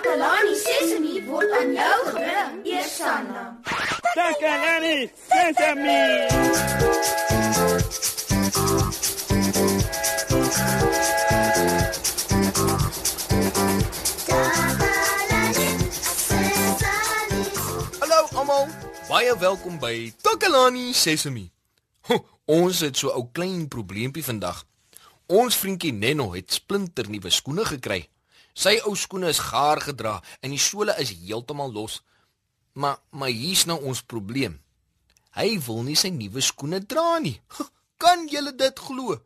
Takalani Sesemi word aan jou gebring, Eersanna. Takalani Sesemi. Hallo almal, baie welkom by Takalani Sesemi. Ho, ons het so 'n ou klein probleempie vandag. Ons vriendjie Nenno het splinter nuwe skoene gekry. Sy ou skoene is gaar gedra en die sole is heeltemal los. Maar maar hier's nou ons probleem. Hy wil nie sy nuwe skoene dra nie. Kan julle dit glo?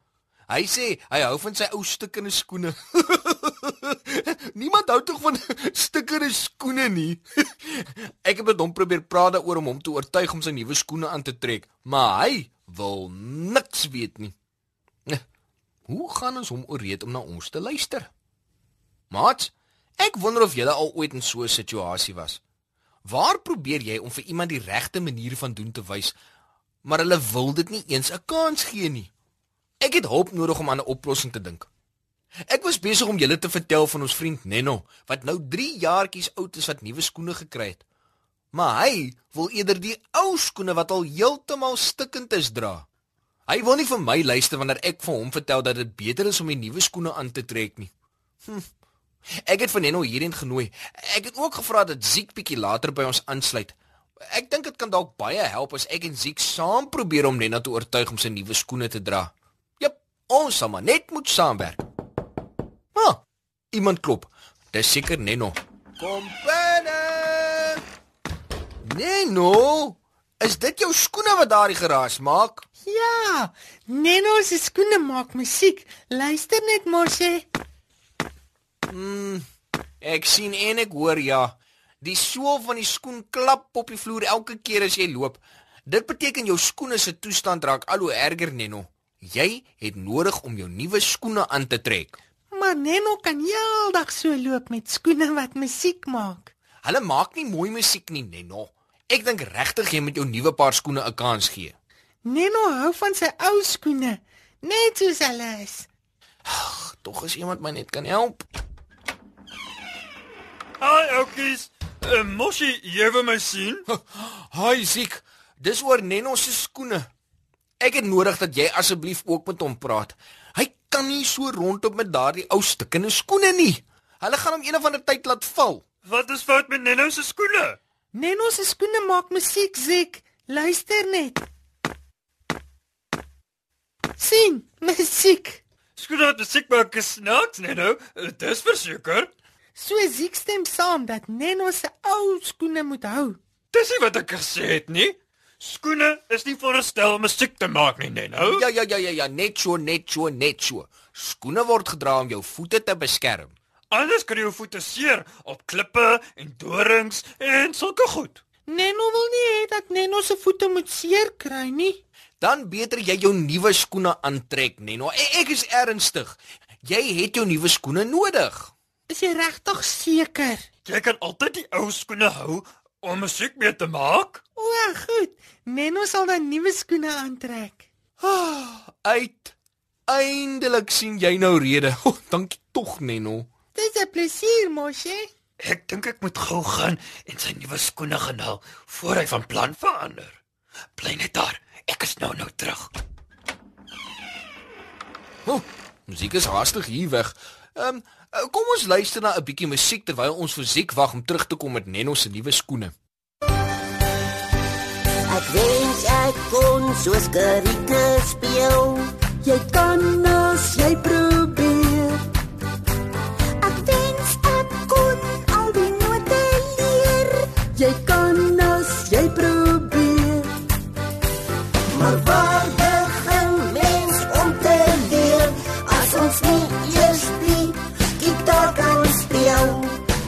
Hy sê hy hou van sy ou stukkende skoene. Niemand hou tog van stukkende skoene nie. Ek het met hom probeer praat daaroor om hom te oortuig om sy nuwe skoene aan te trek, maar hy wil niks weet nie. Hoe gaan ons hom ooreed om na ons te luister? Maat, ek wonder of jy al ooit in so 'n situasie was. Waar probeer jy om vir iemand die regte manier van doen te wys, maar hulle wil dit nie eens 'n kans gee nie? Ek het hulp nodig om aan 'n oplossing te dink. Ek was besig om julle te vertel van ons vriend Nenno wat nou 3 jaartjies oud is wat nuwe skoene gekry het. Maar hy wil eerder die ou skoene wat al heeltemal stikkend is dra. Hy wil nie vir my luister wanneer ek vir hom vertel dat dit beter is om die nuwe skoene aan te trek nie. Hm. Ek het vir Nenno hierheen genooi. Ek het ook gevra dat Ziek bietjie later by ons aansluit. Ek dink dit kan dalk baie help as ek en Ziek saam probeer om Nenno te oortuig om sy nuwe skoene te dra. Jep, ons sal maar net moet saamwerk. Ah, iemand klop. Dis seker Nenno. Kom binne. Nenno, is dit jou skoene wat daardie geraas maak? Ja, Neno se skoene maak musiek. Luister net mos sê. Mm, ek sien en ek hoor ja. Die sool van die skoen klap op die vloer elke keer as jy loop. Dit beteken jou skoene se toestand raak al hoe erger, Nenno. Jy het nodig om jou nuwe skoene aan te trek. Maar Neno kan heeldag so loop met skoene wat musiek maak. Hulle maak nie mooi musiek nie, Nenno. Ek dink regtig jy moet jou nuwe paar skoene 'n kans gee. Neno hou van sy ou skoene, net soos hulle is. Tog as iemand my net kan help. Hi oukies. Uh, Moshi, jy wil my sien? Haai Ziek, dis oor Nenno se skoene. Ek het nodig dat jy asseblief ook met hom praat. Hy kan nie so rondop met daardie ou stikkende skoene nie. Hulle gaan hom een of ander tyd laat val. Wat is fout met Nenno se skoene? Neno se skoene maak musiek, Ziek. Luister net. sien, musiek. Skoene wat musiek maak is snaaks, Nenno. Uh, Dis verseker. So Ziek stem saam dat Neno se ou skoene moet hou. Dis nie wat ek gesê het nie. Skoene is nie veronderstel om musiek te maak nie, Nenno. Ja ja ja ja ja, net so, net so, net so. Skoene word gedra om jou voete te beskerm. Anders kan jy jou voete seer op klippe en dorings en sulke goed. Neno wil nie hê dat Neno se voete moet seer kry nie. Dan beter jy jou nuwe skoene aantrek, Nenno. Ek, ek is ernstig. Jy het jou nuwe skoene nodig. Is jy regtig seker? Jy kan altyd die ou skoene hou om musiek mee te maak. O, goed. Neno sal dan nuwe skoene aantrek. Ah, uit. Eindelik sien jy nou rede. Oh, dankie tog, Nenno. Dis 'n plesier, mosie. Ek dink ek moet gou gaan en sy nuwe skoene gaan haal voor hy van plan verander. Bly net daar. Ek is nou nou terug. Oh, musiek is haastig hier weg. Ehm, um, kom ons luister na 'n bietjie musiek terwyl ons vir Ziek wag om terug te kom met Nenno se nuwe skoene. Ek wens ek kon soos Karike speel. Jy kan as jy probeer.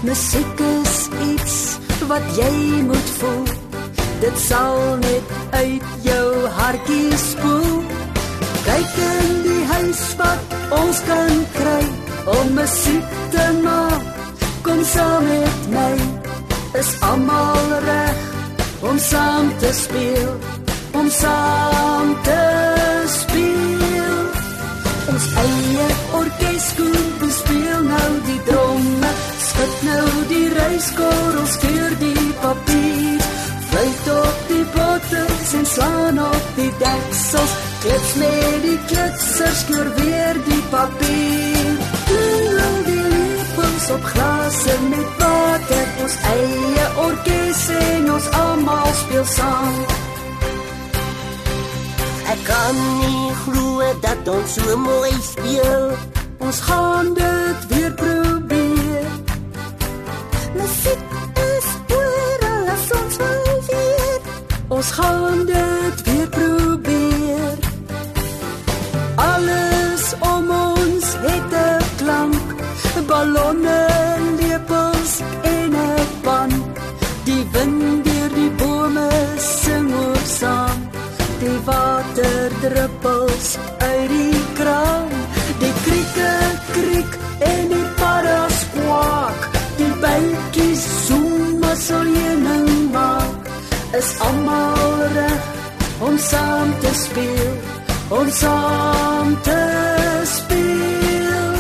Musiek is iets wat jy moet voel. Dit sal net uit jou hartjie spoel. Kyk in die huis wat ons kan kry om musiek te maak. Kom saam met my. Is almal reg om saam te speel? Om saam te speel. Ons eie orkeskoen speel nou die dromme. Skud nou die reiskorrels deur die papier. Fluit op die bottels en slaan op die deksels. Klits met die klitsers kleur weer die papier. Klingel die lepels op glase met water. Ons eie orkes en ons almal speel saam. Ek kan nie glo dat ons so mooi speel. Ons gaan dit weer probeer. Musiek is oral as ons wil weet. Ons gaan dit weer probeer. Alles om ons het 'n klank, ballonne, lepels en 'n pan. Die wind deur die bome sing oor saam. Die water druppels uit die kraan. Die krieke kriek Is almal reg om saam te speel. Om saam te speel.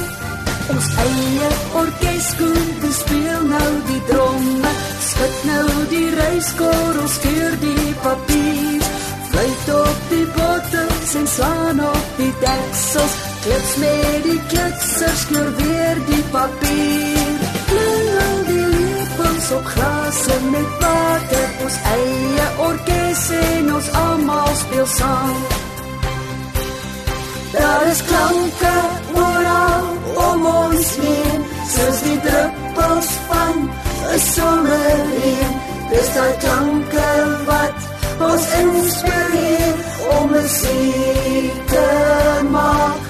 Ons eie orkes kom te speel nou die dromme. Skud nou die reiskorrels deur die papier. Fluit op die bottels en slaan op die deksels. Klits met die klitsers kleur weer die papier. Klingel die lepels op glase met water. Ons eie orkes en ons almal speel saam. Daar is klanke oral om ons heen, soos die druppels van 'n somerreën. Dis daai klanke wat ons inspireer om musiek te maak.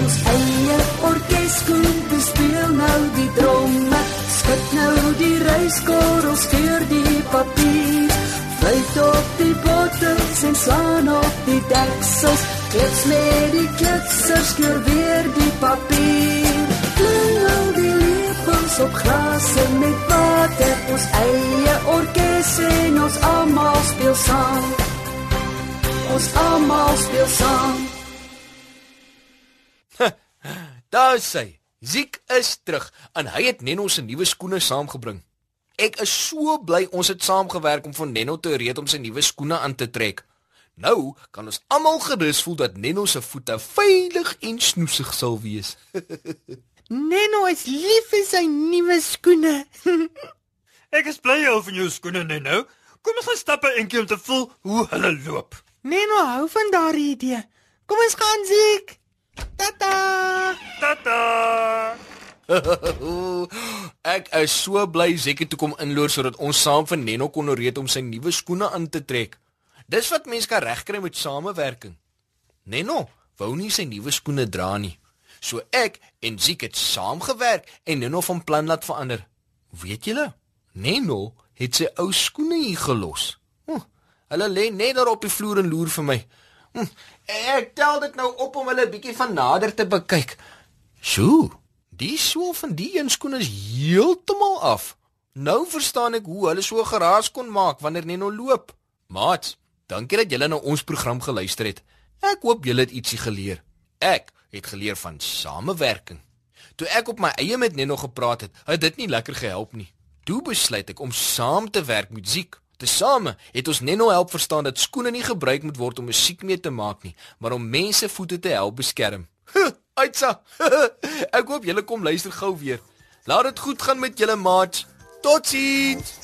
Ons eie orkes kom speel nou die dromme, skud nou die reiskorrels deur die papier. Fluit op die bottels en slaan op die deksels. Klits met die klitsers kleur weer die papier. Klingel die lepels op glase met water. Ons eie orkes en ons almal speel saam. Ons almal speel saam. Daar hy. Ziek is terug en hy het Nenno se nuwe skoene saamgebring. Ek is so bly ons het saamgewerk om vir Nenno te red om sy nuwe skoene aan te trek. Nou kan ons almal gerus voel dat Nenno se voete veilig en snoesig sal wees. Neno is lief vir sy nuwe skoene. Ek is bly hou van jou skoene net nou. Kom ons gaan stap 'n entjie om te voel hoe hulle loop. Neno hou van daardie idee. Kom ons gaan Ziek. Tata. Tata. Ek is so bly Zekie toe kom inloer sodat ons saam vir Nenno kon red om sy nuwe skoene aan te trek. Dis wat mense kan regkry met samewerking. Nenno wou nie sy nuwe skoene dra nie. So ek en Ziek het saamgewerk en Nenno van plan laat verander. Weet julle? Nenno het sy ou skoene hier gelos. Hm, hulle lê net daar op die vloer en loer vir my. Hm, ek tel dit nou op om hulle bietjie van nader te bekyk. Sjoe, die sool van die een skoen is heeltemal af. Nou verstaan ek hoe hulle so geraas kon maak wanneer Nenno loop. Maat, dankie dat julle na ons program geluister het. Ek hoop julle het ietsie geleer. Ek het geleer van samewerking. Toe ek op my eie met Nenno gepraat het, het dit nie lekker gehelp nie. Toe besluit ek om saam te werk met Ziek. Tesame het ons Nenno help verstaan dat skoene nie gebruik moet word om musiek mee te maak nie, maar om mense voete te help beskerm. Uitsa. ek hoop julle kom luister gou weer. Laat dit goed gaan met julle maats. Totsiens.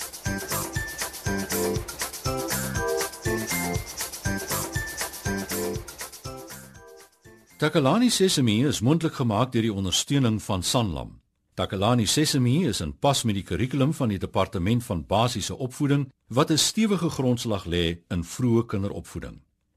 Takalani Sesemi is mondelik gemaak deur die ondersteuning van Sanlam. Takalani Sesemi is in pas met die kurrikulum van die departement van basiese opvoeding wat 'n stewige grondslag lê in vroeë kinderopvoeding.